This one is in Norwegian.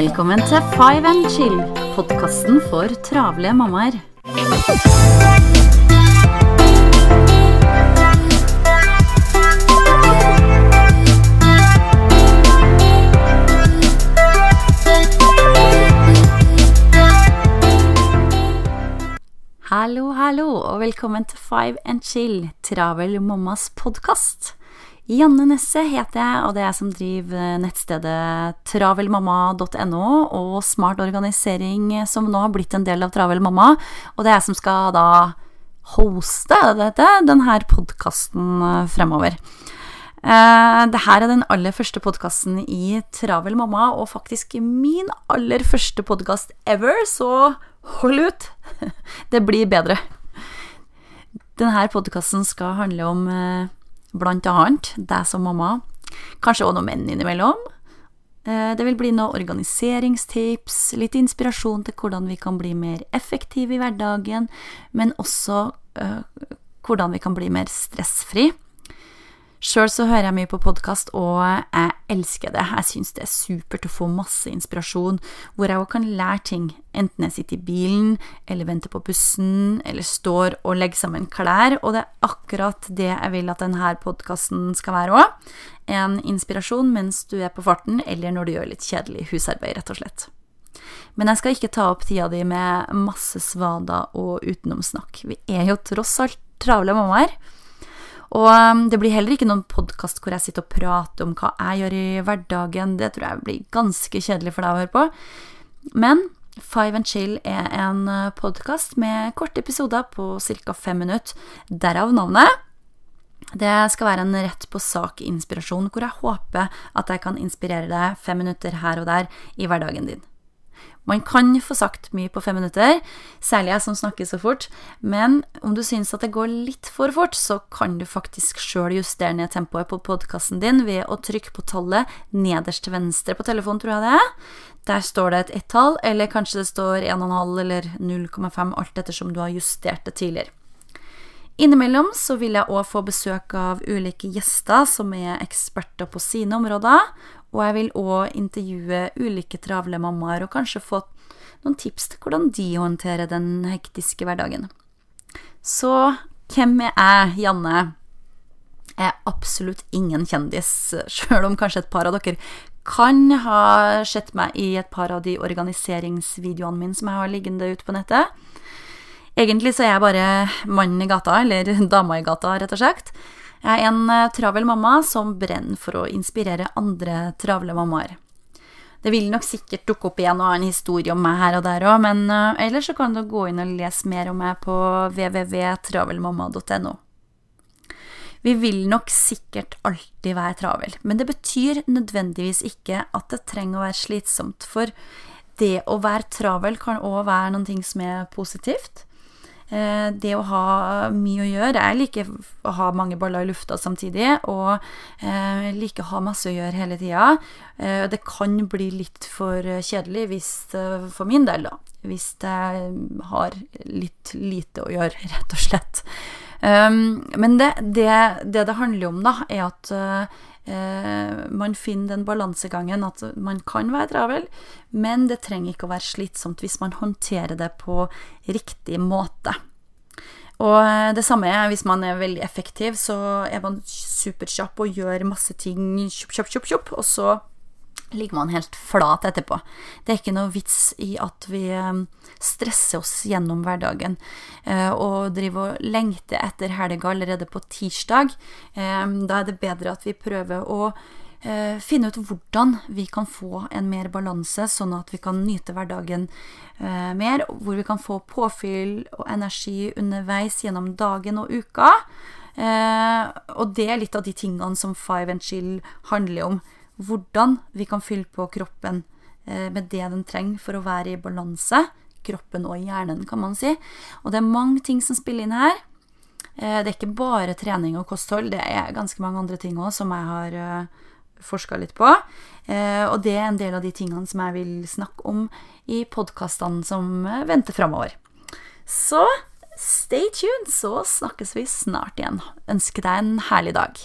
Velkommen til Five and Chill, podkasten for travle mammaer. Hallo, hallo, og velkommen til Five and Chill, Travel mammas podkast. Janne Nesse heter jeg, og det er jeg som driver nettstedet travelmamma.no og Smart Organisering, som nå har blitt en del av Travel mamma. Og det er jeg som skal da hoste dette, denne podkasten fremover. Uh, det her er den aller første podkasten i Travel mamma, og faktisk min aller første podkast ever, så hold ut! Det blir bedre. Denne podkasten skal handle om uh, blant annet deg som mamma, kanskje også noen menn innimellom. Uh, det vil bli noen organiseringstips, litt inspirasjon til hvordan vi kan bli mer effektive i hverdagen, men også hvordan vi kan bli mer stressfri. Sjøl så hører jeg mye på podkast, og jeg elsker det. Jeg syns det er supert å få masse inspirasjon, hvor jeg òg kan lære ting, enten jeg sitter i bilen, eller venter på bussen, eller står og legger sammen klær, og det er akkurat det jeg vil at denne podkasten skal være òg. En inspirasjon mens du er på farten, eller når du gjør litt kjedelig husarbeid, rett og slett. Men jeg skal ikke ta opp tida di med masse svada og utenomsnakk. Vi er jo tross alt travle mammaer. Og um, det blir heller ikke noen podkast hvor jeg sitter og prater om hva jeg gjør i hverdagen. Det tror jeg blir ganske kjedelig for deg å høre på. Men Five and Chill er en uh, podkast med korte episoder på ca. fem minutter. Derav navnet. Det skal være en rett på sak-inspirasjon, hvor jeg håper at jeg kan inspirere deg fem minutter her og der i hverdagen din. Man kan få sagt mye på fem minutter, særlig jeg som snakker så fort, men om du syns at det går litt for fort, så kan du faktisk sjøl justere ned tempoet på podkasten din ved å trykke på tallet nederst til venstre på telefonen, tror jeg det er. Der står det et ett-tall, eller kanskje det står 1,5 eller 0,5, alt ettersom du har justert det tidligere. Innimellom så vil jeg òg få besøk av ulike gjester som er eksperter på sine områder, og jeg vil òg intervjue ulike travle mammaer og kanskje få noen tips til hvordan de håndterer den hektiske hverdagen. Så hvem er jeg, Janne? Jeg er absolutt ingen kjendis, sjøl om kanskje et par av dere kan ha sett meg i et par av de organiseringsvideoene mine som jeg har liggende ute på nettet. Egentlig så er jeg bare mannen i gata, eller dama i gata, rett og slett. Jeg er en eh, travel mamma som brenner for å inspirere andre travle mammaer. Det vil nok sikkert dukke opp igjen og ha en historie om meg her og der òg, men uh, ellers så kan du gå inn og lese mer om meg på www.travelmamma.no. Vi vil nok sikkert alltid være travel, men det betyr nødvendigvis ikke at det trenger å være slitsomt, for det å være travel kan òg være noe som er positivt. Eh, det å ha mye å gjøre Jeg liker å ha mange baller i lufta samtidig, og eh, liker å ha masse å gjøre hele tida. Eh, det kan bli litt for kjedelig hvis, for min del, da. Hvis jeg har litt lite å gjøre, rett og slett. Men det det, det, det handler om, da, er at man finner den balansegangen at man kan være travel, men det trenger ikke å være slitsomt hvis man håndterer det på riktig måte. Og eh, det samme er hvis man er veldig effektiv, så er man superkjapp og gjør masse ting kjopp, kjopp, kjopp, og så ligger man helt flat etterpå. Det er ikke noe vits i at vi eh, stresser oss gjennom hverdagen eh, og driver og lengter etter helga allerede på tirsdag. Da er det bedre at vi prøver å eh, finne ut hvordan vi kan få en mer balanse, sånn at vi kan nyte hverdagen eh, mer, hvor vi kan få påfyll og energi underveis gjennom dagen og uka. Eh, og det er litt av de tingene som Five and Chill handler om. Hvordan vi kan fylle på kroppen eh, med det den trenger for å være i balanse. Kroppen og hjernen, kan man si. Og det er mange ting som spiller inn her. Eh, det er ikke bare trening og kosthold, det er ganske mange andre ting òg som jeg har uh, forska litt på. Eh, og det er en del av de tingene som jeg vil snakke om i podkastene som venter framover. Så stay tuned, så snakkes vi snart igjen. Ønsker deg en herlig dag.